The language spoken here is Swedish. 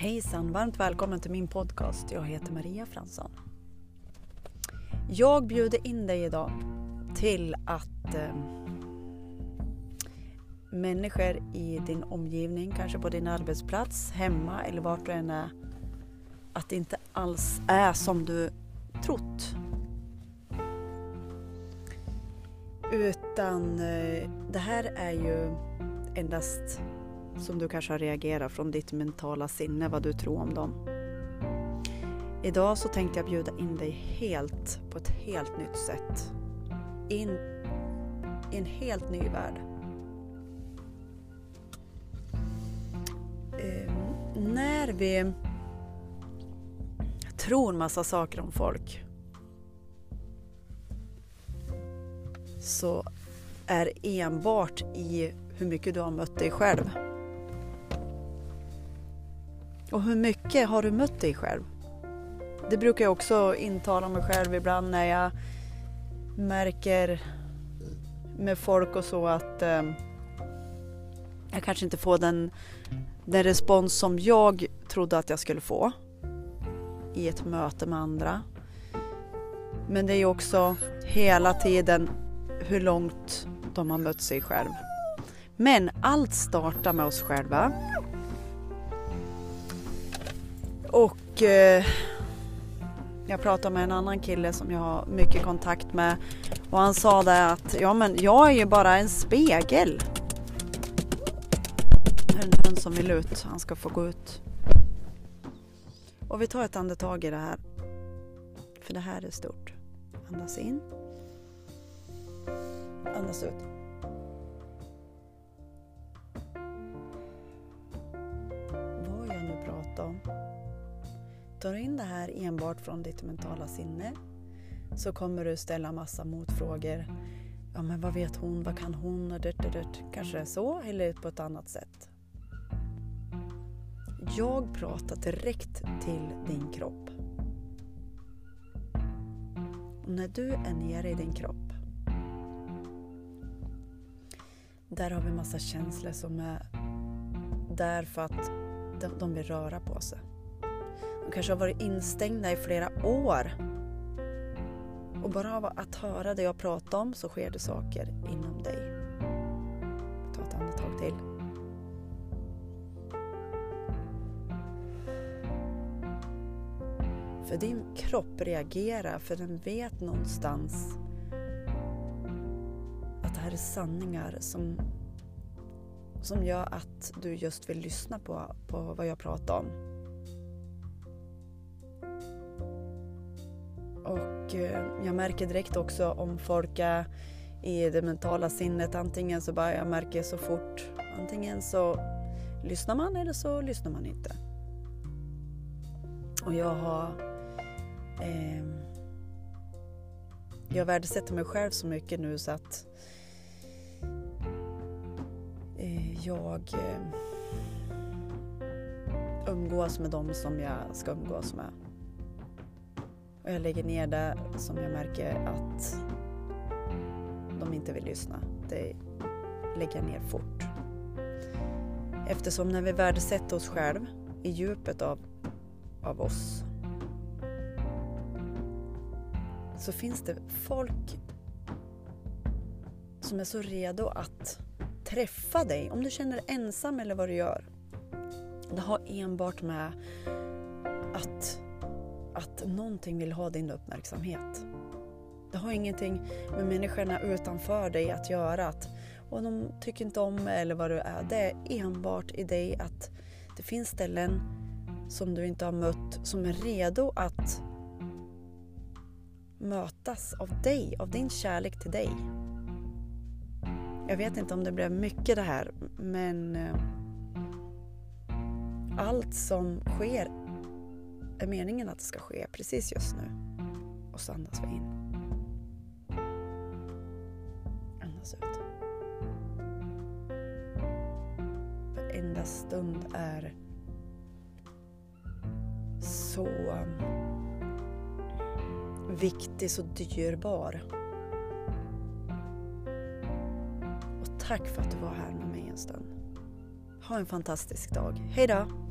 Hejsan, varmt välkommen till min podcast. Jag heter Maria Fransson. Jag bjuder in dig idag till att eh, människor i din omgivning, kanske på din arbetsplats, hemma eller vart du än är, att det inte alls är som du trott. Utan eh, det här är ju endast som du kanske har reagerat från ditt mentala sinne, vad du tror om dem. Idag så tänkte jag bjuda in dig helt på ett helt nytt sätt. In i en helt ny värld. Eh, när vi tror massa saker om folk så är enbart i hur mycket du har mött dig själv. Och hur mycket har du mött dig själv? Det brukar jag också intala mig själv ibland när jag märker med folk och så att eh, jag kanske inte får den, den respons som jag trodde att jag skulle få i ett möte med andra. Men det är också hela tiden hur långt de har mött sig själv. Men allt startar med oss själva. Och eh, jag pratade med en annan kille som jag har mycket kontakt med och han sa det att ja men jag är ju bara en spegel. En hund som vill ut, han ska få gå ut. Och vi tar ett andetag i det här. För det här är stort. Andas in. Andas ut. Tar du in det här enbart från ditt mentala sinne så kommer du ställa massa motfrågor. Ja, men vad vet hon? Vad kan hon? Och det, det. Kanske så, eller på ett annat sätt. Jag pratar direkt till din kropp. Och när du är nere i din kropp där har vi massa känslor som är där för att de vill röra på sig. De kanske har varit instängda i flera år. Och bara av att höra det jag pratar om så sker det saker inom dig. Ta ett andetag till. För din kropp reagerar för den vet någonstans att det här är sanningar som, som gör att du just vill lyssna på, på vad jag pratar om. Och eh, jag märker direkt också om folk är i det mentala sinnet. Antingen så bara jag märker så fort. Antingen så lyssnar man eller så lyssnar man inte. Och jag har eh, jag värdesätter mig själv så mycket nu så att eh, jag eh, umgås med dem som jag ska umgås med. Och jag lägger ner det som jag märker att de inte vill lyssna. Det lägger jag ner fort. Eftersom när vi värdesätter oss själv i djupet av, av oss så finns det folk som är så redo att träffa dig om du känner dig ensam eller vad du gör. Det har enbart med att, att någonting vill ha din uppmärksamhet. Det har ingenting med människorna utanför dig att göra. Att, och de tycker inte om eller vad du är. Det är enbart i dig att det finns ställen som du inte har mött som är redo att mötas av dig, av din kärlek till dig. Jag vet inte om det blev mycket det här, men eh, allt som sker är meningen att det ska ske precis just nu. Och så andas vi in. Andas ut. Varenda stund är så viktig, så dyrbar. Och tack för att du var här med mig en stund. Ha en fantastisk dag. Hejdå!